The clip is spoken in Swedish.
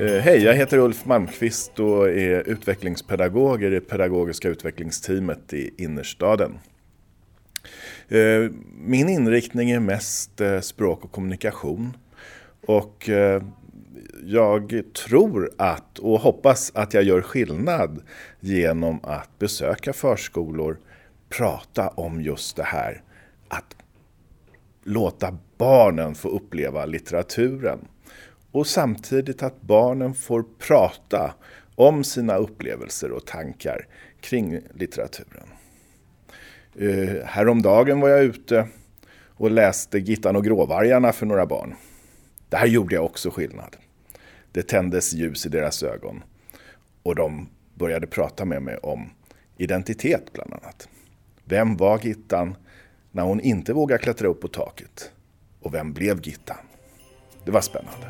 Eh, hej, jag heter Ulf Malmqvist och är utvecklingspedagog i det pedagogiska utvecklingsteamet i innerstaden. Eh, min inriktning är mest eh, språk och kommunikation. Och jag tror att och hoppas att jag gör skillnad genom att besöka förskolor, prata om just det här, att låta barnen få uppleva litteraturen. Och samtidigt att barnen får prata om sina upplevelser och tankar kring litteraturen. Uh, häromdagen var jag ute och läste Gittan och gråvargarna för några barn. Där gjorde jag också skillnad. Det tändes ljus i deras ögon. Och de började prata med mig om identitet bland annat. Vem var Gittan när hon inte vågar klättra upp på taket? Och vem blev Gittan? Det var spännande.